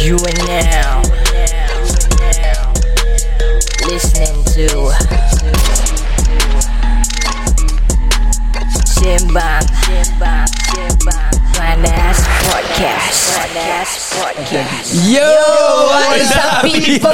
You are now listening to Simbang Panas Podcast. Panas Podcast. Yo, what's up people?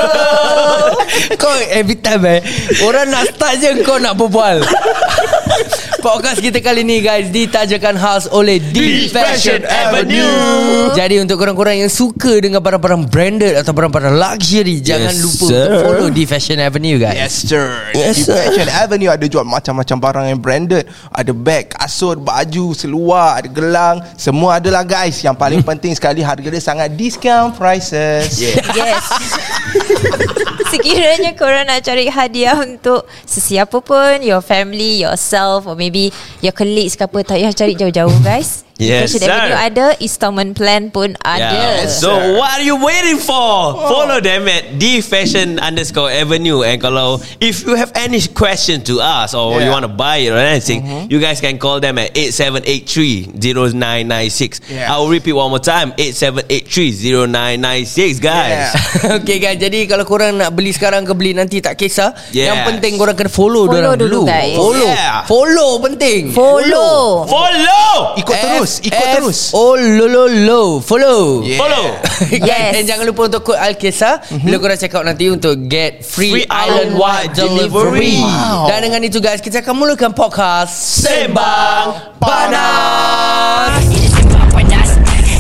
kau every time eh Orang nak start je kau nak berbual Podcast kita kali ni guys Ditajakan khas oleh The Fashion Avenue. Jadi untuk korang-korang yang suka Dengan barang-barang branded Atau barang-barang luxury Jangan lupa sir. untuk follow The Fashion Avenue guys. Yes sir. Yes, Di sir. Fashion Avenue ada jual macam-macam barang yang branded. Ada bag, kasut, baju, seluar, ada gelang. Semua ada lah guys. Yang paling penting sekali harga dia sangat discount prices. Yeah. Yes. Sekiranya korang nak cari hadiah untuk sesiapa pun Your family, yourself Or maybe your colleagues ke apa Tak payah cari jauh-jauh guys Yes, sir. Avenue ada Installment plan pun ada Yeah. So what are you waiting for? Follow them at the fashion underscore avenue. And kalau if you have any question to us or you Yeah. want to buy it or anything, you guys can call them at 8783-0996. Yeah. I'll repeat one more time. 8783-0996 guys. Yeah. Okay guys Jadi kalau korang nak beli sekarang ke beli nanti tak kisah Yes. Yang penting korang kena follow, Follow dulu, dulu guys. Follow Yeah. Follow penting Follow Follow! Ikut terus, ikut terus Oh lo lo lo Follow Yeah. Follow! Yes. Dan jangan lupa untuk kod Alkesa mm-hmm. Bila korang check out nanti Untuk get free, Free island-wide delivery. Wow. Dan dengan itu guys Kita akan mulakan podcast Sembang Panas Ini sembang panas.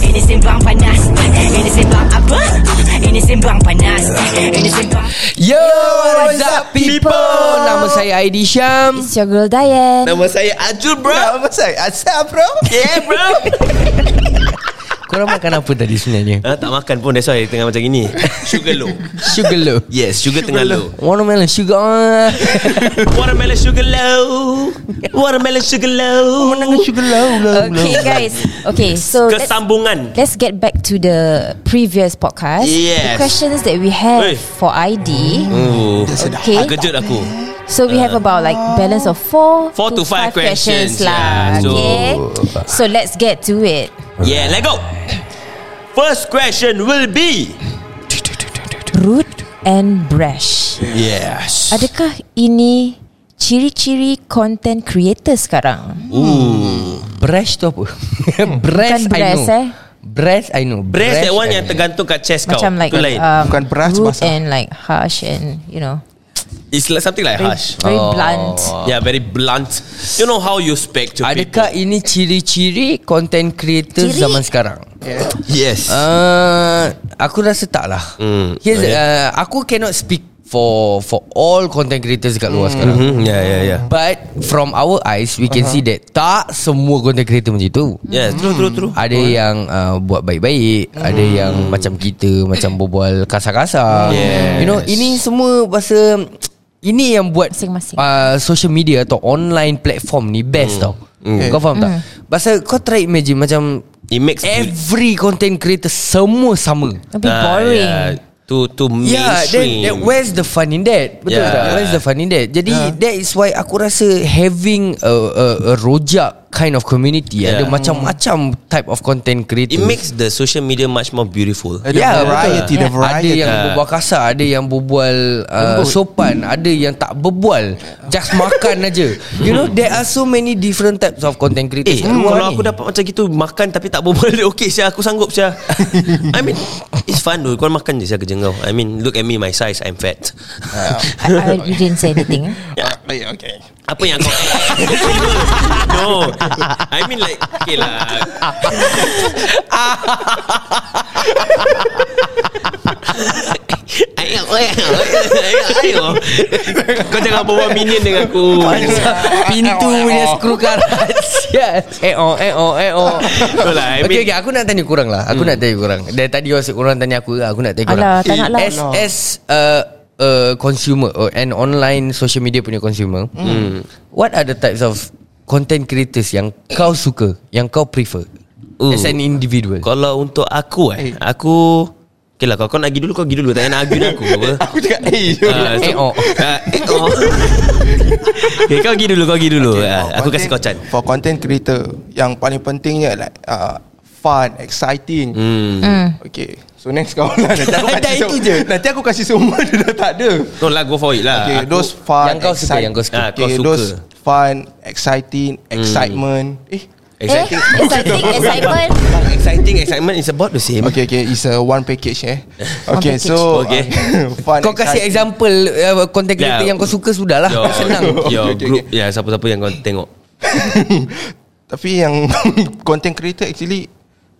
Ini sembang panas. Ini sembang apa? Ini sembang panas. Ini sembang Yo What's up people Nama saya Aidi Syam It's your girl Diane Nama saya Ajul bro. Nama saya Asap bro Yeah bro. Korang makan apa tadi sebenarnya? Ah, tak makan pun That's why tengah macam gini. Sugar low. Sugar low. Yes Sugar, tengah low. Watermelon sugar. Watermelon sugar low. Watermelon sugar low. Sugar low Okay guys. Okay so let's, Kesambungan let's get back to the previous podcast. Yes. The questions that we have Hey. for ID Oh, Okay. Kejut aku. So we have about like balance of four, Four to five questions, lah. yeah. So- okay. So let's get to it. Yeah let go. First question will be Root and brash. Yes. Adakah ini ciri-ciri content creator sekarang? Breast tu apa? Bukan Breast I breast, know. eh. Breast I know. Breast that one I yang tergantung kat chest kau. Macam like lain um, Bukan beras rude and like harsh and you know It's like something like very, harsh very Oh. blunt. Yeah very blunt You know how you speak to Adakah ini ciri-ciri content creator Ciri? zaman sekarang? people Yes Uh, aku rasa tak lah. Hmm. Here's, Okay. uh, aku cannot speak for for all content creators dekat luar sekarang. Hmm, Yeah yeah yeah But from our eyes we can see that tak semua content creator macam itu. Yeah true true true Ada yang uh, buat baik-baik, ada yang macam kita macam berbual kasar-kasar. Yes. You know, ini semua bahasa ini yang buat Masing-masing. uh, social media atau online platform ni best tau. Kau faham tak? Pasal kau try imagine macam It makes every content creator semua sama. A bit boring. Ah, yeah. To to Yeah, mainstream then, then where's the fun in that? Betul Yeah. tak? Where's the fun in that? Jadi that is why aku rasa having a, a, a rojak kind of community Yeah. ada macam-macam type of content creator. It makes the social media much more beautiful Ada Ya variety, ada variety. Ada yang berbual kasar Ada yang berbual uh, Sopan Ada yang tak berbual Just makan aja You know There are so many different types of content creators Eh Kalau ni. aku dapat macam gitu Makan tapi tak berbual Okay sia Aku sanggup sia I mean It's fun tu Kau makan je sia kerja kau I mean Look at me my size I'm fat I, I, you didn't say anything. eh? Yeah, okay. Apa yang kau No. I mean like Okay lah. Ayo, ayo, ayo, ayo. Kau jangan bawa minion dengan aku. Pintu punya skru karat Eh oh eh oh eh oh. Lah, Okay okay Aku nak tanya korang lah. Aku nak tanya korang. Dari tadi korang tanya aku Aku nak tanya korang. Alah, tak nak lah. As, as a, a consumer or An online social media punya consumer Hmm. What are the types of Content creators yang kau suka Yang kau prefer Ooh. As an individual Kalau untuk aku eh Aku Okay lah kalau kau nak pergi dulu Kau pergi dulu Tak payah nak argue dengan aku apa Aku cakap eh Ah, so- Eh, oh. Ah, eh, oh. okay, kau pergi dulu Kau pergi dulu Ah, Aku kasih kau can For content creator Yang paling pentingnya like uh, fun, exciting. Hmm. Okay. So next kau lah. Nanti aku Dah kasih itu sem- je. Nanti aku kasih semua dia dah tak ada. No lah go for it lah. Okay, Aku- those fun, Yang kau suka, yang kau suka. Ah, kau Okay, suka. those fun, exciting, excitement. Eh, Exciting. Eh, exciting, excitement. exciting, excitement is about the same. Okay, okay, it's a one package eh. Okay, package. so Okay. uh, fun. Kau kasih exciting. example uh, Content creator Yeah. yang kau suka sudah lah Your, Senang Your Okay, okay, group, ya siapa-siapa yang kau tengok. Tapi yang content creator actually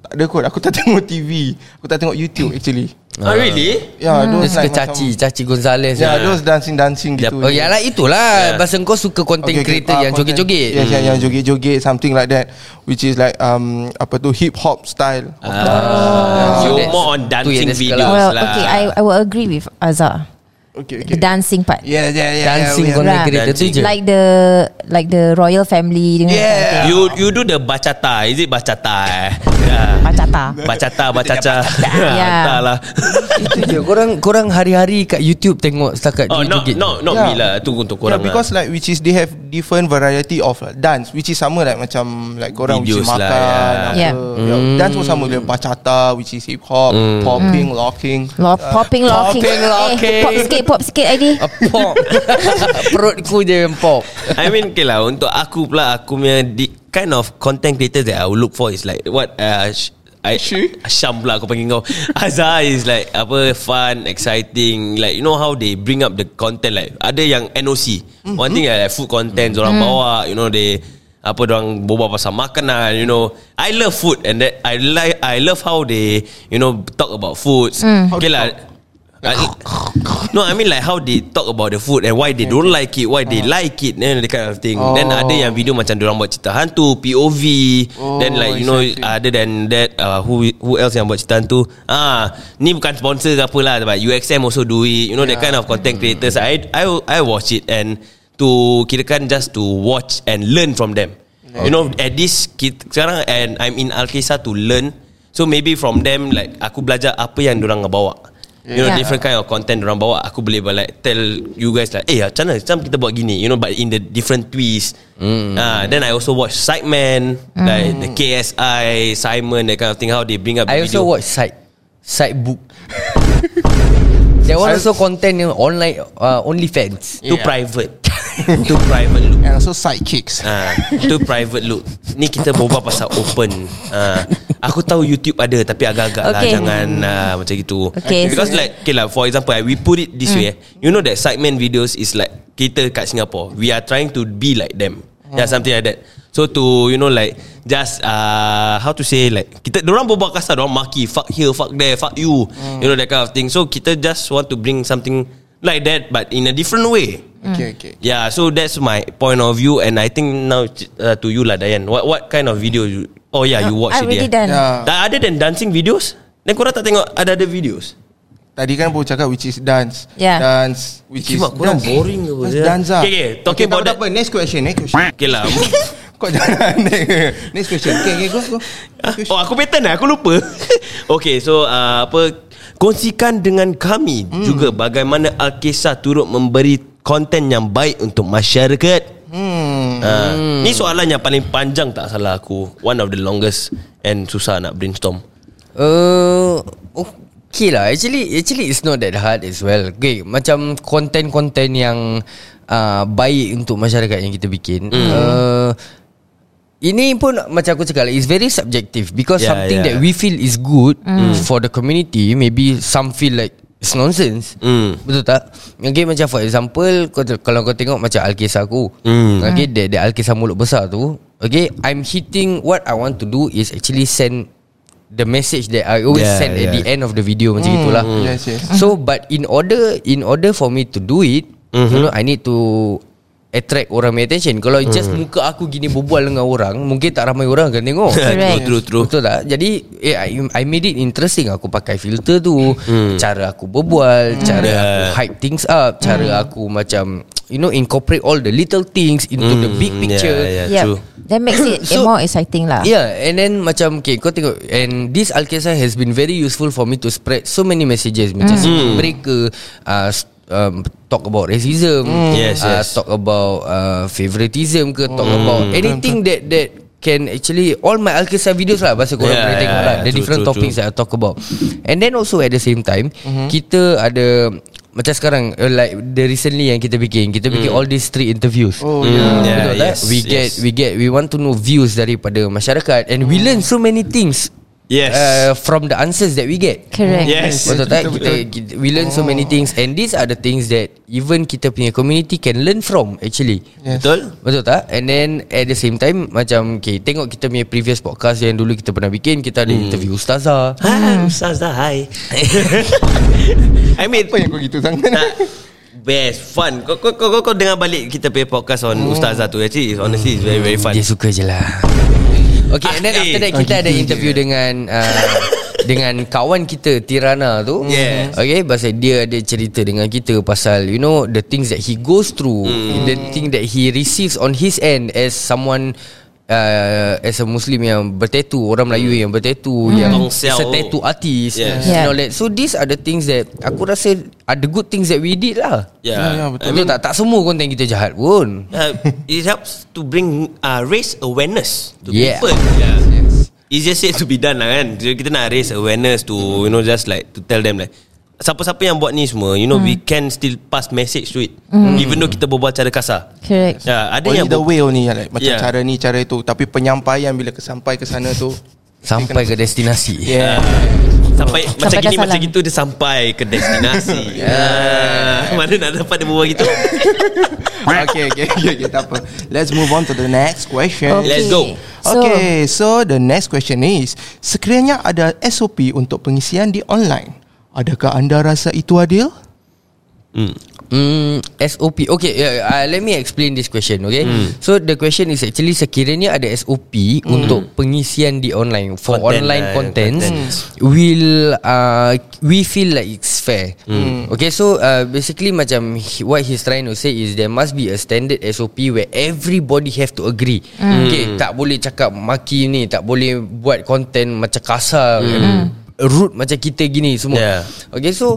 tak ada kot. Aku tak tengok TV. Aku tak tengok YouTube actually. Oh really? Ya, Dia those suka like Caci Caci Gonzales Ya, Yeah. those dancing-dancing Yep. gitu. Oh yalah itulah Yeah. Bahasa kau suka content creator ah, Yang content- joget-joget Yes, yang, yang joget-joget something like that which is like um apa tu hip hop style. Ah, So you more on dancing videos lah. Well, lah. okay, I I will agree with Azhar. Okay, The okay. dancing part. Yeah, yeah, yeah. Dancing yeah, Right. creator tu Dancing. je Like the like the royal family dengan Yeah. You you do the bachata, is it bachata? Eh? Yeah. Bachata. Bachata, bacaca. Yeah. Entahlah. Itu je Korang korang hari-hari kat YouTube Tengok setakat Oh, dia no, joget no, not Yeah. me lah. Tu untuk Yeah, korang because lah. like which is they have different variety of like, dance which is sama like macam like korang which is Videos lah, makan yeah. apa. Yeah. Yeah, Dance pun sama dia bachata which is hip hop, popping, locking. Lo- popping, locking. popping, locking. Eh, pop sikit, pop sikit ID. A pop. Perutku je yang pop. I mean okay lah Untuk aku pula Aku punya di, Kind of content creators That I will look for Is like What uh, I? Syam pula aku panggil kau. Azhar is like Apa Fun Exciting Like you know how They bring up the content Like ada yang NOC mm-hmm. One thing like food content Orang bawa You know they apa orang berbual pasal makanan you know. I love food and that I like I love how they you know talk about foods. Okay lah I, no, I mean like how they talk about the food and why they don't like it, why they like it, then that kind of thing. Then ada yang video macam orang buat cerita hantu, POV. Oh, then like you I know other than that, uh, who who else yang buat cerita hantu? Ah, ni bukan sponsor ke apa lah, but UXM also do it. You know that kind of content creators. I I I watch it and to kirakan just to watch and learn from them. You know at this kit, sekarang and I'm in Alkisa to learn. So maybe from them like aku belajar apa yang orang bawa. You know Yeah. different kind of content orang bawa. Aku boleh like Tell you guys like Eh macam mana? Macam kita buat gini? You know but in the different twist. Mm. uh, Then I also watch Sideman Like the KSI Simon That kind of thing How they bring up the I video. also watch side Side book That one also content yang online uh, Only fans. Too Yeah. private. Too private look. And also sidekicks. Ah, Too private look. Ni kita berbual pasal open. Ah, Aku tahu YouTube ada Tapi agak-agak lah Okay. Jangan ah, macam gitu. Okay, Because so- like Okay lah for example We put it this way eh. You know that segment videos Is like Kita kat Singapore. We are trying to be like them. Yeah something like that. So to you know like Just uh, How to say like Kita Diorang berbual kasar Diorang maki Fuck here Fuck there Fuck you You know that kind of thing. So kita just want to bring something Like that But in a different way Okay, okay. Yeah, so that's my point of view, and I think now uh, to you lah, Dayan. What what kind of video? You, oh yeah, you watch I it. already yeah. done. Yeah. Other than dancing videos, then korang tak tengok ada ada videos. Tadi kan baru cakap which is dance. Yeah. Dance which is Kimak, korang dance. boring ke apa, Dance, lah. Okay, okay, talking tak about that- apa. Next question, next question. Okay lah. Kau jangan Next question. Okay, okay, go, go. Next question. oh, aku pattern lah, aku lupa. okay, so uh, apa? Kongsikan dengan kami hmm. juga bagaimana Alkisah turut memberi konten yang baik untuk masyarakat. Hmm. Uh, Ni soalan yang paling panjang tak salah aku. One of the longest and susah nak brainstorm. Uh, okay lah Actually Actually it's not that hard as well Okay Macam konten-konten yang uh, Baik untuk masyarakat yang kita bikin mm. uh, Ini pun macam aku cakap It's very subjective Because Yeah, something yeah. that we feel is good For the community Maybe some feel like It's nonsense Mm. Betul tak? Okay macam for example kau, Kalau kau tengok macam Alkisah aku Mm. Okay that, that Alkisah mulut besar tu Okay I'm hitting What I want to do Is actually send The message that I always Yeah, send At yeah. the end of the video Macam itulah Yes, yes. So but in order In order for me to do it You know I need to Attract orang punya attention Kalau just muka aku gini Berbual dengan orang Mungkin tak ramai orang akan tengok true, true, true. Betul tak? Jadi eh, I, I made it interesting Aku pakai filter tu Cara aku berbual Cara Yeah. aku hype things up Cara aku macam You know incorporate all the little things Into the big picture yeah, yeah. Yeah. true. That makes it So- more exciting lah. Yeah and then macam Okay kau tengok And this Alkisah has been very useful For me to spread So many messages Macam mm. mereka uh, um, Talk about racism Yes, uh, yes. Talk about uh, Favoritism ke Talk about anything that That can actually all my Alkisah videos lah Pasal korang Yeah, boleh yeah, tengok lah yeah. The True, different true, topics true. that I talk about And then also at the same time Mm-hmm. Kita ada Macam sekarang uh, Like the recently yang kita bikin Kita bikin all these street interviews Oh Mm, yeah. yeah, Betul tak? yes, We get yes. we get we want to know views daripada masyarakat and we learn so many things Yes. uh, from the answers that we get. Correct Yes. Betul tak? Kita, kita we learn so many things and these are the things that even kita punya community can learn from actually. Yes. Betul? Betul tak? And then at the same time macam okay, tengok kita punya previous podcast yang dulu kita pernah bikin, kita ada interview ustazah. Hai Ustazah hai I mean Apa yang kau gitu sangat? nak Best Fun kau, kau, kau, kau, kau dengar balik Kita punya podcast On Ustazah tu Actually honestly It's very very fun Dia suka je lah. Okay, and then Ah, after eh. that kita ada interview dengan uh, dengan kawan kita Tirana tu. Yes. Okay, pasal dia ada cerita dengan kita pasal you know the things that he goes through, Hmm. the thing that he receives on his end as someone Uh, as a Muslim yang bertatu Orang Melayu yang bertatu Yang Tong is a tattoo artist Yes. Yeah. all that. So these are the things that Aku rasa Are the good things that we did lah Yeah, Ya, ya, betul. I Betul mean, tak? Tak semua konten kita jahat pun uh, It helps to bring uh, Raise awareness To Yeah. people yeah. Easier said to be done lah kan Kita nak raise awareness To you know just like To tell them like Siapa-siapa yang buat ni semua You know we can still pass message to it Even though kita berbual cara kasar Correct Ya, ada Only yang the way ni like, Macam Yeah. cara ni Cara itu Tapi penyampaian Bila kesampai ke sana tu Sampai ke destinasi Yeah Sampai, macam Sampai gini dah macam salam. gitu dia sampai ke destinasi. ah, mana nak dapat dia berbual gitu? okay, okay, okay, okay, tak apa. Let's move on to the next question. Okay. Let's go. So, Okay, so the next question is, sekiranya ada SOP untuk pengisian di online, adakah anda rasa itu adil? Hmm, SOP. Okay, uh, uh, let me explain this question, okay? Hmm. So the question is actually sekiranya ada SOP untuk pengisian di online for Content online lah, contents, contents. will uh, we feel like it's fair. Hmm. Okay, so uh, basically macam he- what he's trying to say is there must be a standard SOP where everybody have to agree. Okay, tak boleh cakap maki ni, tak boleh buat content macam kasar. Rude macam kita gini semua Yeah. Okay so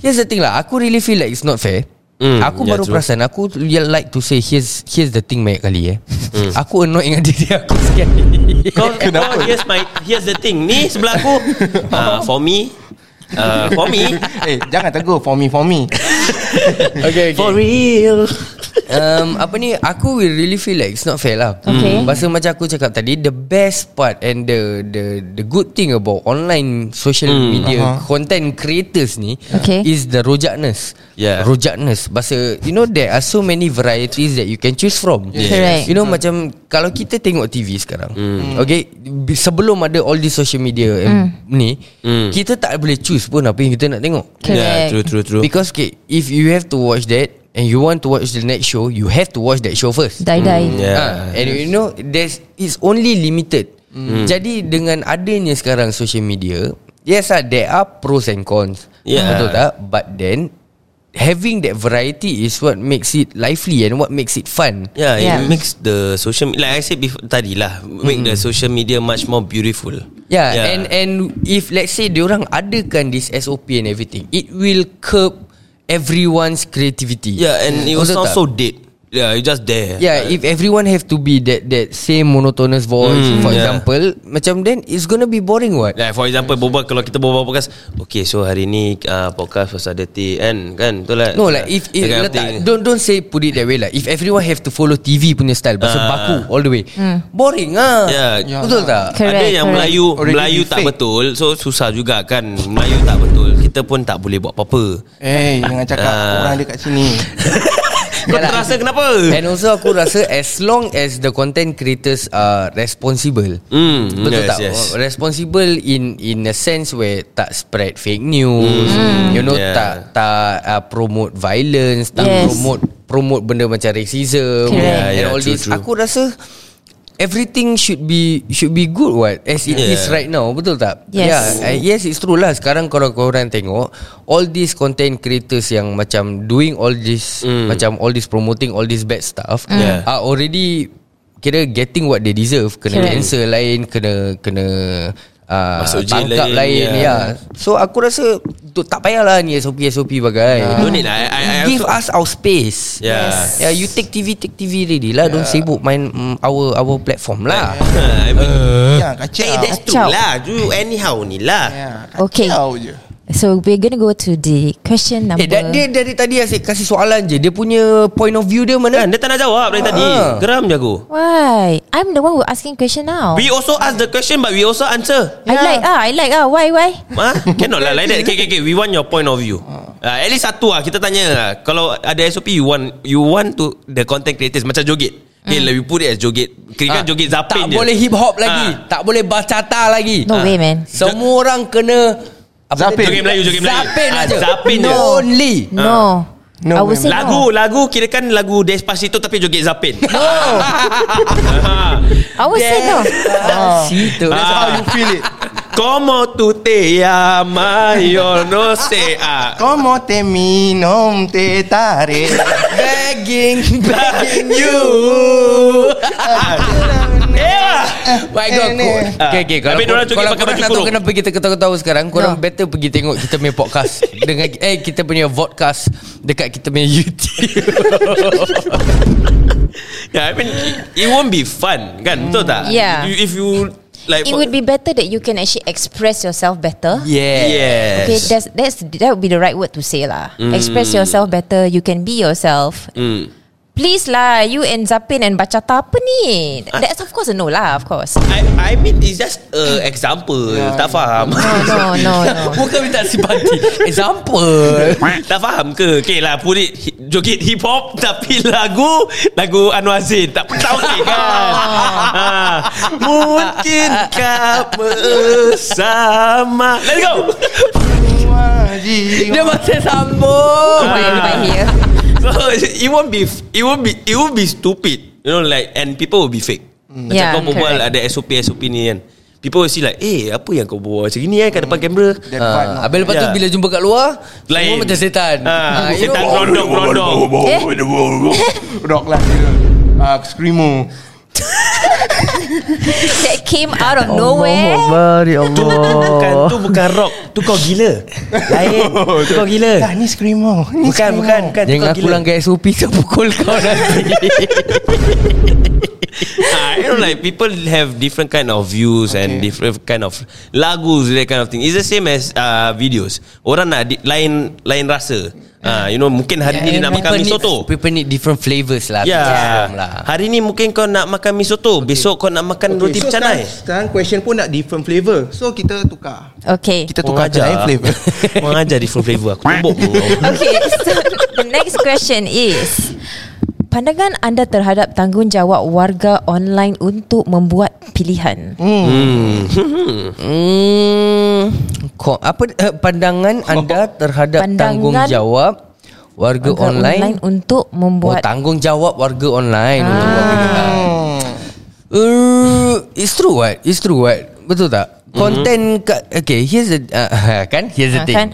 Here's the thing lah Aku really feel like it's not fair Mm, Aku yeah, baru true. perasan Aku really like to say Here's here's the thing banyak kali eh Mm. Aku annoying dengan diri aku sekali Kau kenapa? Kau, here's my here's the thing. Ni sebelah aku. Uh, for me uh, for me eh, jangan tegur for me, for me. Okay, okay. for real. Um, Apa ni Aku will really feel like It's not fair lah Okay. Pasal macam aku cakap tadi The best part And the The the good thing about Online social media Aha. Content creators ni Okay. Is the rojakness Yeah. Rojakness Pasal You know there are so many varieties That you can choose from Correct. You know macam Kalau kita tengok TV sekarang Okay bi- Sebelum ada all this social media mm. Ni Mm. Kita tak boleh choose pun Apa yang kita nak tengok Correct. Yeah, true true true. Because okay, if you have to watch that and you want to watch the next show, you have to watch that show first. Die-die Yeah. Ah, and you know there's it's only limited. Jadi dengan adanya sekarang social media, yes ah there are pros and cons. Yeah. Betul tak? But then having that variety is what makes it lively and what makes it fun. Yeah, Yeah. it makes the social like I said before tadi lah, make the social media much more beautiful. Yeah, yeah, and and if let's say diorang adakan this SOP and everything, it will curb everyone's creativity. yeah, and it was not so dead. Yeah, you just there. Yeah, if everyone have to be that that same monotonous voice, Hmm, for yeah. example, macam then it's gonna be boring what? Like for example Boba Kalau kita berbual podcast Okay so hari ni uh, Podcast pasal dirty Kan Kan Betul lah No, like if, if letak, don't don't say put it that way lah. If everyone have to follow TV punya style, pasal Ah. baku all the way, boring ah. Yeah. Betul tak? Correct, Ada yang correct. Melayu Already Melayu tak fake. betul So susah juga kan Melayu tak betul Kita pun tak boleh buat apa-apa Eh, jangan cakap Ah. orang ada kat sini. Kau Yalah. terasa kenapa? And also aku rasa as long as the content creators are responsible. Hmm, Betul yes, tak? yes. Responsible in in a sense where tak spread fake news, you know Yeah. tak tak uh, promote violence, tak Yes. promote promote benda macam racism. Yeah, and yeah, all true, this. true. Aku rasa everything should be should be good what as it Yeah. is right now betul tak Yes. yeah uh, yes it's true lah sekarang kalau korang tengok all these content creators yang macam doing all this Mm. macam all this promoting all this bad stuff Yeah. are already kira getting what they deserve kena Correct. cancel lain kena kena uh, Masuk jail tangkap lain, lain, ya. ya. So aku rasa tu, tak payahlah ni SOP SOP bagai. Don't need lah. I, I, I Give also, us our space. Yeah. Yeah, you take TV take TV ready lah. Don't sibuk main um, our our platform lah. I mean, Ya, kacau. Eh, that's true lah. You anyhow ni lah. Okay. kacau je. So we're gonna go to the question number Eh, dia, dia dari tadi asyik kasih soalan je. Dia punya point of view dia mana? Kan dia tak nak jawab dari tadi. Ah. Geram je aku. Why? I'm the one who asking question now We also ask the question but we also answer. I like ah I like ah Why why Ha? Cannot lah like that. Okay, okay, okay. We want your point of view. Uh, at least satu lah kita tanya lah. Kalau ada SOP you want you want to the content creators macam joget. Okay, like we put it as joget. Kira kan Ah, joget zapin Tak je. boleh hip hop lagi. Ah. Tak boleh bachata lagi. No way man Semua orang kena apa Zapin. Joget Melayu, joget Melayu. Zapin Ah, aja. zapin je. Only. No No I would say Lagu no lagu kira kan lagu Despacito tapi joget zapin. No. I would say no Situ. That's how you feel it. Como tu te llamas yo no sé ah. Como te minom te tare. Begging, begging you. My God, Eh, ni. ko- Okay, okay. Kalau, Habis kalau pakai korang baju nak tahu kenapa kita ketawa-ketawa sekarang, korang No. better pergi tengok kita punya podcast dengan eh kita punya vodcast dekat kita punya YouTube. Yeah, I mean it, won't be fun kan betul tak? Yeah. You, if you like It would be better that you can actually express yourself better yeah. yes. Okay, that's that's that would be the right word to say lah. Express yourself better. You can be yourself. Mm. Please lah, you and Zapin and Bachata apa ni? That's of course a no lah, of course. I I mean it's just a example. Tak faham. No, no, no, no. Bukan minta simpati. Example. tak faham ke? Okay lah put it joget hip hop tapi lagu lagu Anwar Zain tak tahu okay kan. ha. Mungkinkah bersama. Let's go. Dia masih sambung. I here? It won't be it won't be it won't be stupid. You know like and people will be fake. Macam Yeah, kau berbual correct. ada SOP SOP ni kan. People will see like Eh apa yang kau berbual Macam ni kan Kat depan kamera part, no. Ha, habis lepas tu Yeah. bila jumpa kat luar Lain. Semua macam setan you Setan Berondong Rock lah. Ah, screamo. That came out of nowhere. Tu bukan Tu bukan rock. Tu kau gila. Lain. Tu kau gila. Dah ni screamo. Ni Bukan screamo. bukan bukan Jangan kau aku gila langgar SOP Saya pukul kau nanti ah, You know like People have different kind of views And different kind of Lagus That kind of thing. It's the same as uh, Videos. Orang nak di, Lain Lain rasa. Ah, You know Mungkin hari ni dia nak makan mi soto People need different flavours lah Ya Faham lah. Hari ni mungkin kau nak makan mi soto Besok kau nak makan roti so canai sekarang, sekarang question pun nak different flavour. So kita tukar. Okay. Kita tukar ke lain flavour. Orang ajar different flavour Aku tumbuk Okay, so the next question is Pandangan anda terhadap tanggungjawab warga online untuk membuat pilihan. Hmm. Hmm, ko, apa uh, pandangan anda terhadap Pandangan tanggungjawab warga, Warga online? untuk Oh, membuat tanggungjawab warga online Ah. untuk buat pilihan. Uh, it's true what? It's true what? Betul tak? Konten kat Okay here's the uh, Kan Here's the Ah, thing kan?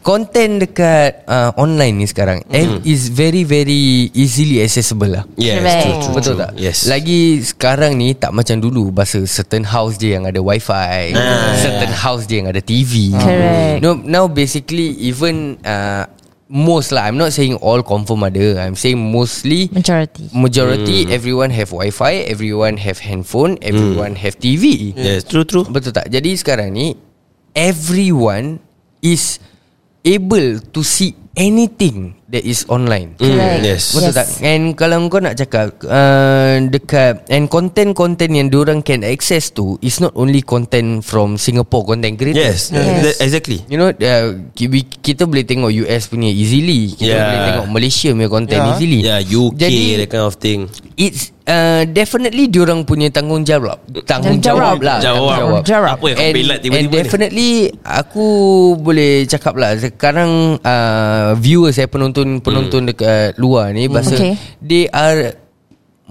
Konten dekat uh, Online ni sekarang mm Is very very Easily accessible lah Yes Correct. true, true, Betul true. tak? Yes Lagi sekarang ni tak macam dulu Bahasa certain house je yang ada wifi Ah. Certain house je yang ada TV Correct. no, Now basically even uh, Most lah. I'm not saying all confirm ada. I'm saying mostly majority. Majority everyone have wifi Everyone have handphone Everyone have TV Yes true true. Betul tak? Jadi sekarang ni Everyone Is Able to see Anything That is online Correct. yes. Betul Yes. tak? And kalau kau nak cakap uh, Dekat And content-content yang diorang can access tu Is not only content From Singapore content creators Yes, Yes. That- Exactly You know uh, ki- Kita boleh tengok US punya easily Kita Yeah. boleh tengok Malaysia punya content Yeah. easily Yeah UK Jadi That kind of thing It's uh, Definitely diorang punya tanggungjawab Tanggungjawab lah Jawab Jawab. Apa yang kau and, pelat and tiba-tiba ni definitely Aku boleh cakap lah Sekarang uh, Viewers eh Penonton Penonton dekat luar ni Bahasa Okay. They are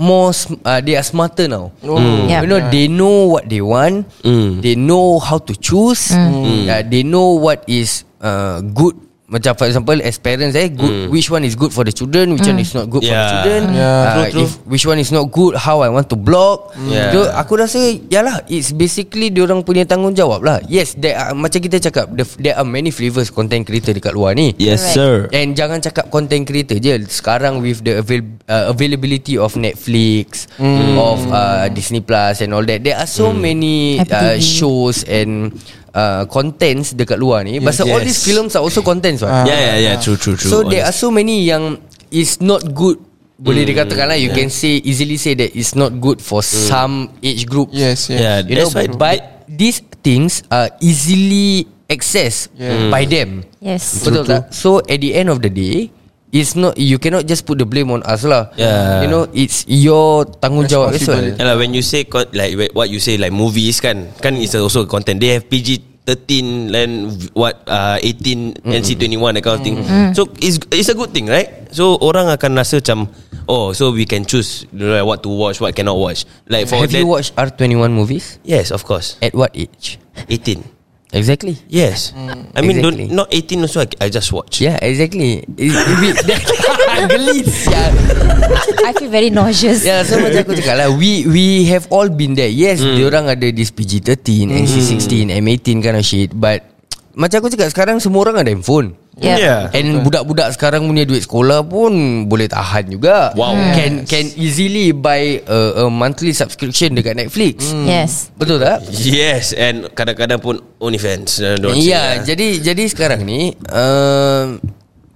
More sm- uh, They are smarter now. Yeah. You know They know what they want. Mm. They know how to choose. Uh, They know what is uh, Good macam for example as parents eh good, which one is good for the children which one is not good for the Yeah. children? Yeah. uh, True, true. if which one is not good how I want to block? Yeah. so aku rasa yalah it's basically diorang punya tanggungjawab lah. Yes there are, macam kita cakap the, there are many flavors content creator dekat luar ni. Yes sir. And jangan cakap content creator je. Sekarang with the avail- uh, availability of Netflix Of uh, Disney Plus and all that There are so many uh, shows and uh, contents dekat luar ni Pasal all Yes. these films are also contents right? Yeah yeah yeah True true true So there are Honest. so many yang Is not good boleh dikatakan lah You can say Easily say that It's not good for some age group Yes, yes. Yeah You know But these things Are easily Accessed Yeah. By them Yes. Betul tak? So at the end of the day It's not You cannot just put the blame on us lah Yeah. You know It's your Tanggungjawab as well. Yeah lah, when you say like wh- what you say like movies kan kan is also content. They have PG 13 and what uh, 18 NC 21 that kind of thing. So it's it's a good thing, right? So orang akan rasa macam oh so we can choose you know, like, what to watch, what cannot watch. Like for Have that, you watched R21 movies? Yes, of course. At what age? 18. Exactly Yes. I mean Exactly. don't not 18 also I, I just watch. Yeah exactly it, it, that, Geli sial. I feel very nauseous. Ya so macam aku cakap lah We we have all been there Yes mm. Diorang ada this PG-13 NC-16 M18 kind of shit But Macam aku cakap Sekarang semua orang ada handphone Yeah. Yeah. And budak-budak sekarang punya duit sekolah pun boleh tahan juga. Wow. Can can easily buy a, a monthly subscription dekat Netflix. Yes. Betul tak? Yes and kadang-kadang pun OnlyFans. Uh, Ya, uh. jadi jadi sekarang ni uh,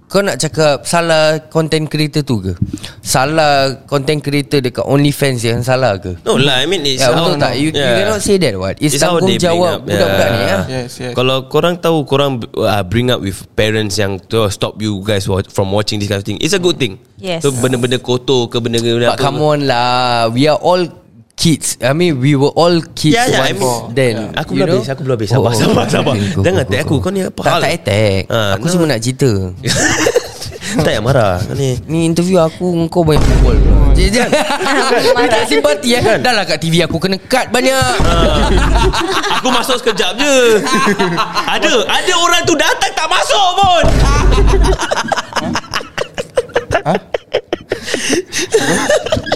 kau nak cakap salah content creator tu ke? Salah content creator dekat OnlyFans yang salah ke? No lah I mean it's Ya, how, betul tak? You, you Yeah. cannot say that what? It's, It's how they bring tanggungjawab up, budak-budak yeah. ni ya. Yes, yes. Kalau korang tahu Korang uh, bring up with Parents yang to Stop you guys watch, From watching this kind of thing It's a good thing Yes. So benda-benda kotor ke Benda-benda But come on lah We are all kids. I mean we were all kids Yeah, yeah, I once mean- then Aku you belum habis Aku belum habis. Sabar sabar sabar. Go, Jangan go, attack go, aku. Kau ni apa Tak hal? tak attack. Ah, Aku no. cuma nak cerita. Tak yang marah ni. Ni interview aku Kau banyak Je je Dia tak simpati eh? Dah lah kat TV aku Kena cut banyak. Aku masuk sekejap je. Ada Ada orang tu datang Tak masuk pun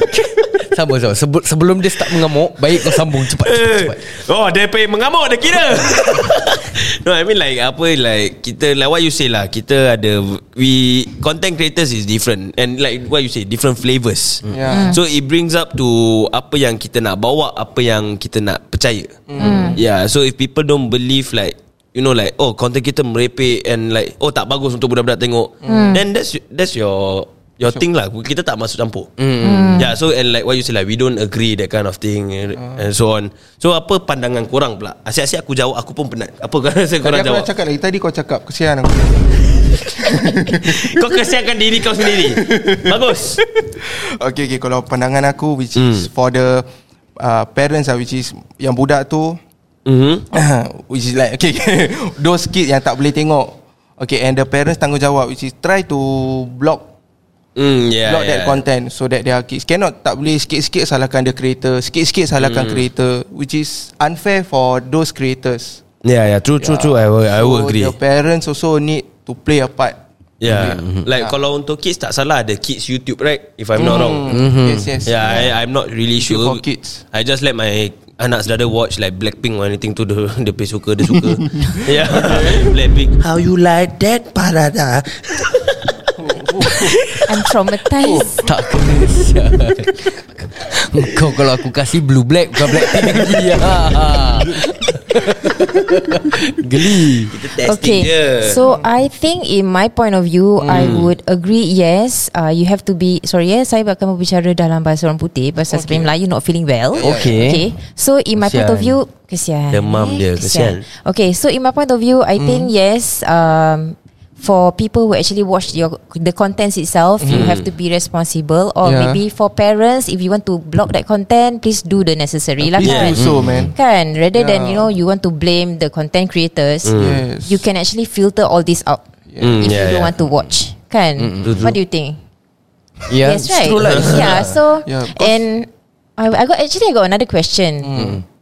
Sabar Sebe- Sebelum dia start mengamuk Baik kau sambung cepat cepat, cepat. Oh dia pengen mengamuk Dia kira. No I mean like Apa like Kita like what you say lah. Kita ada We Content creators is different. And like what you say Different flavours Yeah. So it brings up to Apa yang kita nak bawa Apa yang kita nak percaya. Yeah So if people don't believe like You know like Oh content kita merepek And like Oh tak bagus untuk budak-budak tengok. Then that's That's your Your thing lah Kita tak masuk campur. Yeah so and like What you say like We don't agree That kind of thing and, and so on. So apa pandangan korang pula? Asyik-asyik aku jawab Aku pun penat. Apa kau rasa korang aku jawab? nak cakap lagi Tadi kau cakap Kesian aku. Kau kesiankan diri kau sendiri. Bagus. Okay okay Kalau pandangan aku Which Hmm. is for the uh, Parents lah Which is Yang budak tu mm-hmm. Which is like Okay, okay Those kids yang tak boleh tengok. Okay and the parents tanggungjawab Which is try to block mm, yeah, block yeah. that content so that their kids cannot tak boleh sikit-sikit salahkan the creator sikit-sikit salahkan Hmm. creator which is unfair for those creators. Yeah yeah True true true. I will, I will so agree. the parents also need to play a part. Yeah. Like kalau untuk kids Tak salah. Ada Kids YouTube right? If I'm not wrong. Yes yes. Yeah, I, I'm not really YouTube sure. for kids. I just let my anak saudara watch like Blackpink or anything tu. Dia dia pay suka dia suka. yeah, Blackpink. How you like that parada? I'm traumatized. Tak kena sial. Kau kalau aku kasih blue black Bukan black pink lagi ya. Geli Kita testing Okay, je. so I think in my point of view, I would agree. Yes, uh, you have to be. Sorry, yes, saya akan berbicara dalam bahasa orang putih pasal okay. Melayu not feeling well. Okay. Okay. So in my point of Kesian. view, kesian. Demam eh, dia, kesian. Okay, so in my point of view, I think yes. Um, for people who actually watch your the contents itself, you mm. have to be responsible. Or Yeah. maybe for parents, if you want to block that content, please do the necessary lah. Please kan? do so man. Kan? Rather than you know You want to blame the content creators mm. Yes. You can actually filter all this out Mm, If yeah, you don't want to watch. Kan? Mm, what do you think? Ya Yes right. True lah. Yeah so Yeah, And I, I got Actually I got another question.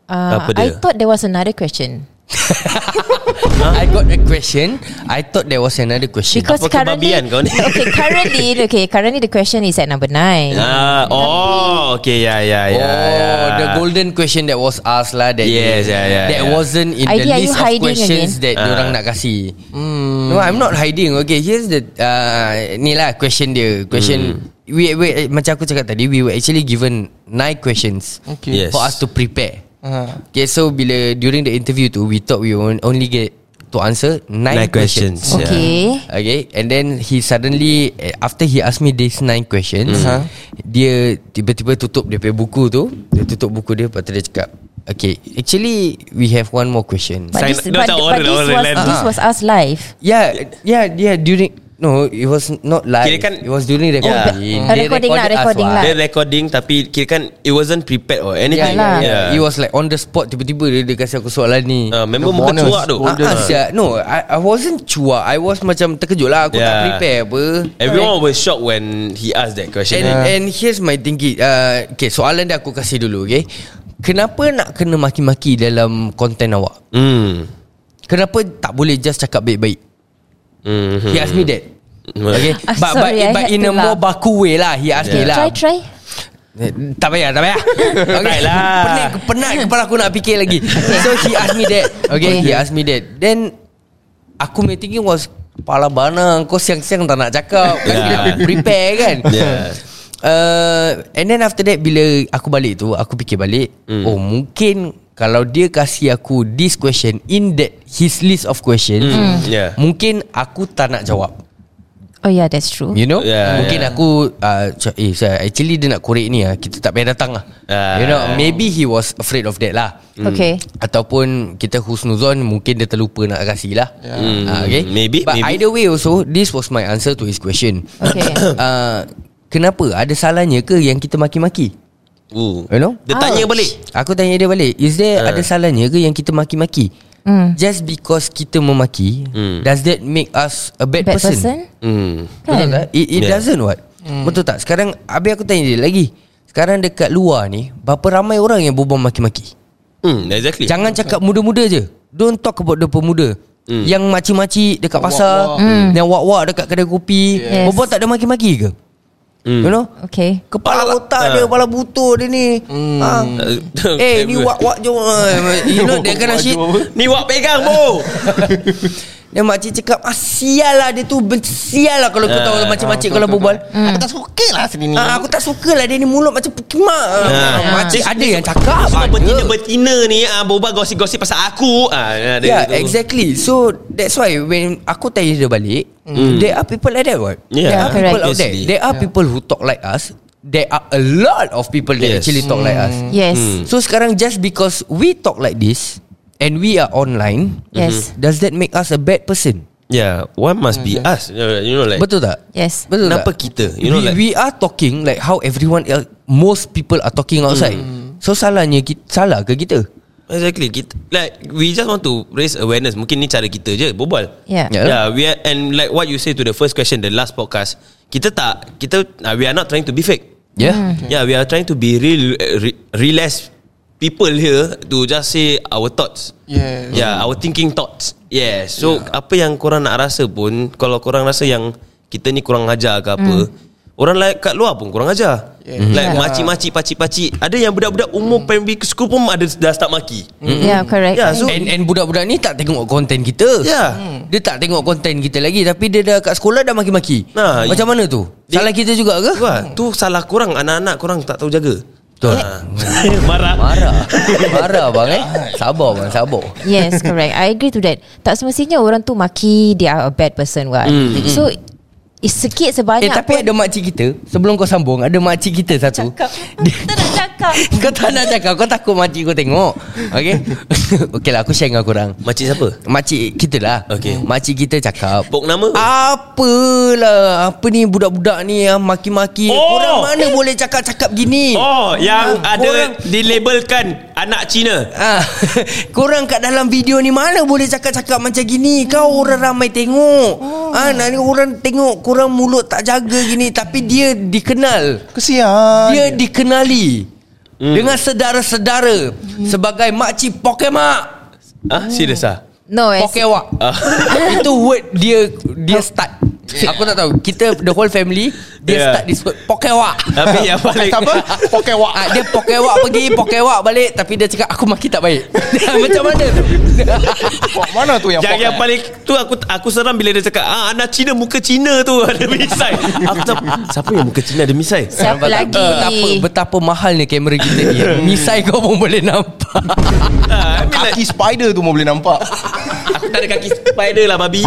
Uh, I thought there was another question I got a question I thought there was another question Because Apa currently kebabian kau ni? Okay currently Okay currently the question is at number 9 Ah, oh, okay, yeah, yeah, yeah. Oh, yeah. the golden question that was asked lah that Yes, yeah, yeah, that yeah. wasn't in Idea, the list of questions again? that Ah. orang nak kasih. No, I'm not hiding. Okay, here's the uh, ni lah question dia. Question we, we eh, macam aku cakap tadi, we were actually given nine questions Okay. Yes. for us to prepare. Ah. Okay, so bila during the interview tu, we thought we only get to answer nine, Nine questions. questions. Yeah. Okay Okay And then he suddenly eh, After he asked me These nine questions Mhm. Dia tiba-tiba tutup Dia punya buku tu Dia tutup buku dia Lepas tu dia cakap Okay Actually We have one more question But this, but, but order, this, was, this was us live Yeah Yeah Yeah During No It was not live Kira kan- It was during recording Yeah. Oh, recording lah, recording lah. Dia recording tapi kira kan it wasn't prepared or anything. Yalah. Yeah. It was like on the spot Tiba-tiba dia, dia kasih aku soalan ni Uh, member The muka cuak tu. Ah, ah, siap. No I, I wasn't cuak I was macam terkejut lah Aku tak Yeah. prepare apa Everyone was shocked when he asked that question. And, and here's my thinking uh, Okay soalan dia aku kasih dulu okay Kenapa nak kena maki-maki dalam konten awak Hmm. Kenapa tak boleh just cakap baik-baik Hmm. He asked me that Okay Ah, But, sorry, but, but in a more baku way lah He asked me Okay, lah try try Eh, Tak payah Tak payah okay. Lah. Penat, penat kepala aku nak fikir lagi So he asked me that Okay, Okay. He asked me that Then Aku punya thinking was Pala bana Kau siang-siang tak nak cakap Kan Yeah. prepare kan Yeah. uh, And then after that Bila aku balik tu Aku fikir balik Hmm. Oh mungkin Kalau dia kasih aku This question In that His list of questions Hmm. Yeah. Mungkin aku tak nak jawab Oh yeah that's true You know Yeah, Mungkin yeah. aku uh, Eh saya actually dia nak korek ni lah Kita tak payah datang lah Ah. You know Maybe he was afraid of that lah Okay Ataupun Kita husnuzon Mungkin dia terlupa nak kasih lah Hmm. Ah, okay? Maybe, But maybe. either way also This was my answer to his question Okay uh, Kenapa Ada salahnya ke Yang kita maki-maki Ooh. You know Dia tanya Ouch. balik. Aku tanya dia balik Is there Ah. ada salahnya ke Yang kita maki-maki Hmm. Just because kita memaki Hmm. Does that make us A bad, Bad person? person Hmm. Betul tak? It, it Yeah. doesn't what hmm. Betul tak? Sekarang Habis aku tanya dia lagi Sekarang dekat luar ni Berapa ramai orang yang berbual maki-maki Hmm, exactly. Jangan cakap muda-muda je Don't talk about the pemuda Hmm. Yang makcik-makcik dekat pasar Wak-wak. Yang wak-wak dekat kedai kopi Yes. Berbual tak ada maki-maki ke? Hmm. You know? Okay Kepala otak dia Kepala butuh dia ni ha. Eh ni wak-wak je You know that kind of shit Ni wak pegang bo. Dan makcik cakap ah, Sial lah dia tu Sial lah kalau kau tahu Ah, Makcik-makcik kalau berbual Aku tak suka lah sini ni Ah, aku tak suka lah dia ni mulut macam pukimak. Ah, makcik Dia- ada yang cakap. Semua betina-betina ni ah, Berbual gosip-gosip pasal aku ah, ada Yeah, exactly. So that's why when aku tanya dia balik, there are people like that what? Yeah, there are correct. people out there. There are people who talk like us. There are a lot of people that Yes. actually talk like us. Yes So sekarang just because we talk like this and we are online, Yes does that make us a bad person? Yeah Why must be us You know, you know like Betul tak? Yes Betul Kenapa tak? kita? You know, we, like- we are talking like how everyone else, most people are talking outside. So salahnya kita, salah ke kita? Exactly kita, Like We just want to Raise awareness Mungkin ni cara kita je Berbual Yeah. Yeah. Yeah we are, And like what you say To the first question The last podcast Kita tak Kita uh, We are not trying to be fake Yeah. Yeah we are trying to be real uh, re, Realize People here To just say Our thoughts Yes. Yeah our thinking thoughts Yeah So yeah. apa yang korang nak rasa pun Kalau korang rasa yang Kita ni kurang ajar ke apa Orang lain kat luar pun kurang ajar Yeah. Like Yeah. makcik-makcik Pakcik-pakcik Ada yang budak-budak Umur primary school pun Ada dah start maki Yeah correct Yeah, so- And, and budak-budak ni tak tengok konten kita Ya. Dia tak tengok konten kita lagi Tapi dia dah kat sekolah dah maki-maki Nah, Macam mana tu? dia- Salah kita juga ke? Wah, tu salah korang Anak-anak korang tak tahu jaga Betul. Ah. Marah. Marah. Marah bang eh? Sabar bang sabar. Yes correct. I agree to that. Tak semestinya orang tu maki They are a bad person what? So is Sikit Eh sebanyak tapi ada makcik kita Sebelum kau sambung Ada makcik kita satu. Cakap. Dia, Kita cakap Kau tak nak cakap Kau takut makcik kau tengok Okay Okay lah aku share dengan korang Makcik siapa? Makcik kita lah Okay. Makcik kita cakap Pok nama? Apalah Apa ni budak-budak ni ah, Maki-maki Oh! Korang mana boleh cakap-cakap gini Oh, yang Ah, ada korang- dilabelkan anak Cina. Ah, korang kat dalam video ni mana boleh cakap-cakap macam gini? Kau orang ramai tengok. Ah, nak ni orang tengok korang mulut tak jaga gini tapi dia dikenal. Kesian Dia dikenali dengan saudara-saudara sebagai makcik Pokemak. Ah, serius ah. No eh Pokewak Ah. Itu word dia Dia start Aku tak tahu Kita the whole family Dia Yeah. start this word Pokewak Tapi yang paling Apa? Pokewak. Ah, dia pokewak pergi Pokewak balik Tapi dia cakap Aku maki tak baik Macam mana tu Pok mana tu yang yang, yang paling tu aku aku seram bila dia cakap ah anak Cina muka Cina tu ada misai. Aku tak siapa yang muka Cina ada misai? Siapa lagi Betapa, betapa mahalnya kamera kita ni Misai kau pun boleh nampak Mean like, Kaki spider tu mau boleh nampak. aku tak ada kaki spider lah babi.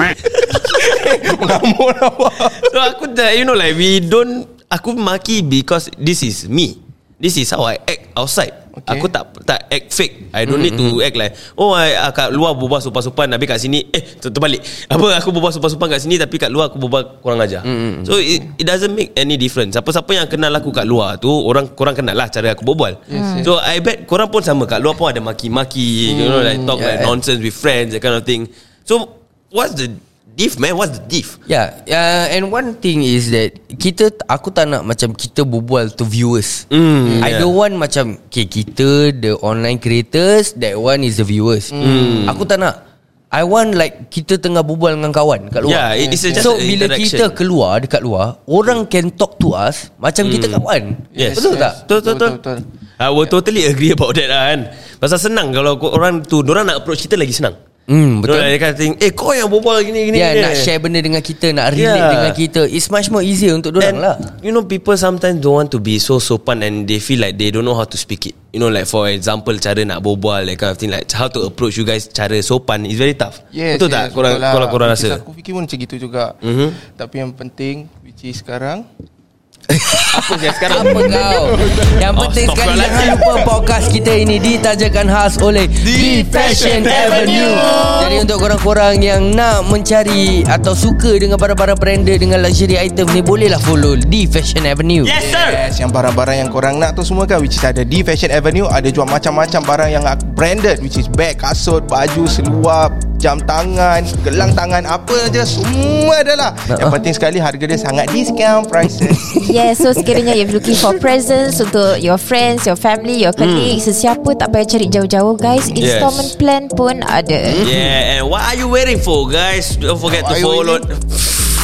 Mengamuk nampak. So aku tak you know like we don't aku maki because this is me. This is how I act outside. Okay. Aku tak tak act fake. I don't need to act like oh I, I kat luar berbual sopan-sopan tapi kat sini eh ter- terbalik. Apa aku berbual sopan-sopan kat sini tapi kat luar aku berbual kurang ajar. Mm-hmm. So it, it doesn't make any difference. Siapa-siapa yang kenal aku kat luar tu orang kurang kenal lah cara aku berbual. Yes, so I bet korang pun sama kat luar pun ada maki-maki, you know like talk like nonsense with friends that kind of thing. So what's the diff man? What's the diff? Yeah, uh, and one thing is that kita aku tak nak macam kita berbual to viewers. Mm, I yeah. don't want macam okay, kita the online creators, that one is the viewers. Mm. Aku tak nak. I want like kita tengah berbual dengan kawan kat luar. Yeah, it is just so bila kita keluar dekat luar, orang can talk to us macam kita kawan. Yes. Betul tak? Betul betul betul. Betul, I will totally agree about that lah kan. Pasal senang kalau orang tu orang nak approach kita lagi senang. Hmm, betul. Dia kata eh kau yang berbual gini gini. Ya, gini. nak share benda dengan kita, nak relate Yeah. dengan kita. It's much more easier untuk orang And lah. you know people sometimes don't want to be so sopan and they feel like they don't know how to speak it. You know like for example cara nak berbual that kind of thing like how to approach you guys cara sopan is very tough. Yes, betul yes, tak? Korang betul lah. kalau korang Which is rasa. Aku fikir pun macam gitu juga. Mhm. Tapi yang penting which is sekarang Apa sekarang? Apa kau Yang Oh, penting stop sekali kau Jangan lagi. lupa podcast kita ini Ditajakan khas oleh The Fashion Avenue Jadi untuk korang-korang yang nak mencari Atau suka dengan barang-barang branded Dengan luxury item ni Bolehlah follow The Fashion Avenue Yes sir. Yes, yang barang-barang yang korang nak tu semua kan which is ada di Fashion Avenue ada jual macam-macam barang yang branded which is bag, kasut, baju, seluar, jam tangan, gelang tangan apa aja semua adalah. Yang penting sekali harga dia sangat discount prices. Yes so sekiranya you're looking for presents Untuk your friends Your family Your colleagues Sesiapa tak payah cari jauh-jauh guys Installment plan pun ada Yeah, and what are you waiting for, guys? Don't forget What to follow.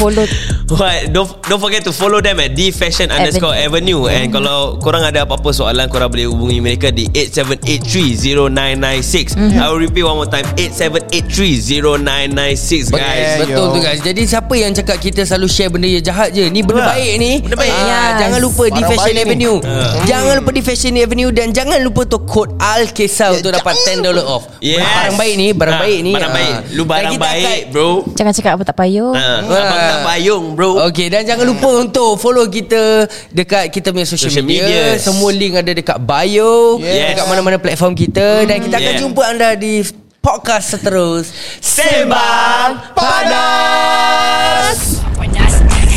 Follow What? Don't don't forget to follow them at the fashion underscore avenue. And kalau korang ada apa-apa soalan, korang boleh hubungi mereka di 87830996. I will repeat one more time. 87830996, Bet- guys. Yeah, Betul yo. tu guys Jadi siapa yang cakap Kita selalu share benda yang jahat je Ni benda Betul. baik ni Benda baik. Ah, Yes. Jangan lupa di Fashion ni. Avenue Ah. Jangan lupa di Fashion Avenue Dan jangan lupa tu Kod Al-Kesal Untuk dapat $10 off Yes. Barang baik ni Barang Ah, baik ni Barang ah. baik. Lu barang baik, akan- bro. Jangan cakap apa tak payung Ah, abang tak payung, bro. Okay dan jangan lupa untuk follow kita dekat kita punya social, Social media. medias. Semua link ada dekat bio, Yes. dekat mana-mana platform kita dan kita akan Yeah. jumpa anda di podcast seterus. Sembang Panas. panas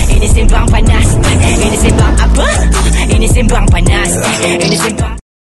Ini sembang panas Ini sembang apa? Ini sembang panas Ini sembang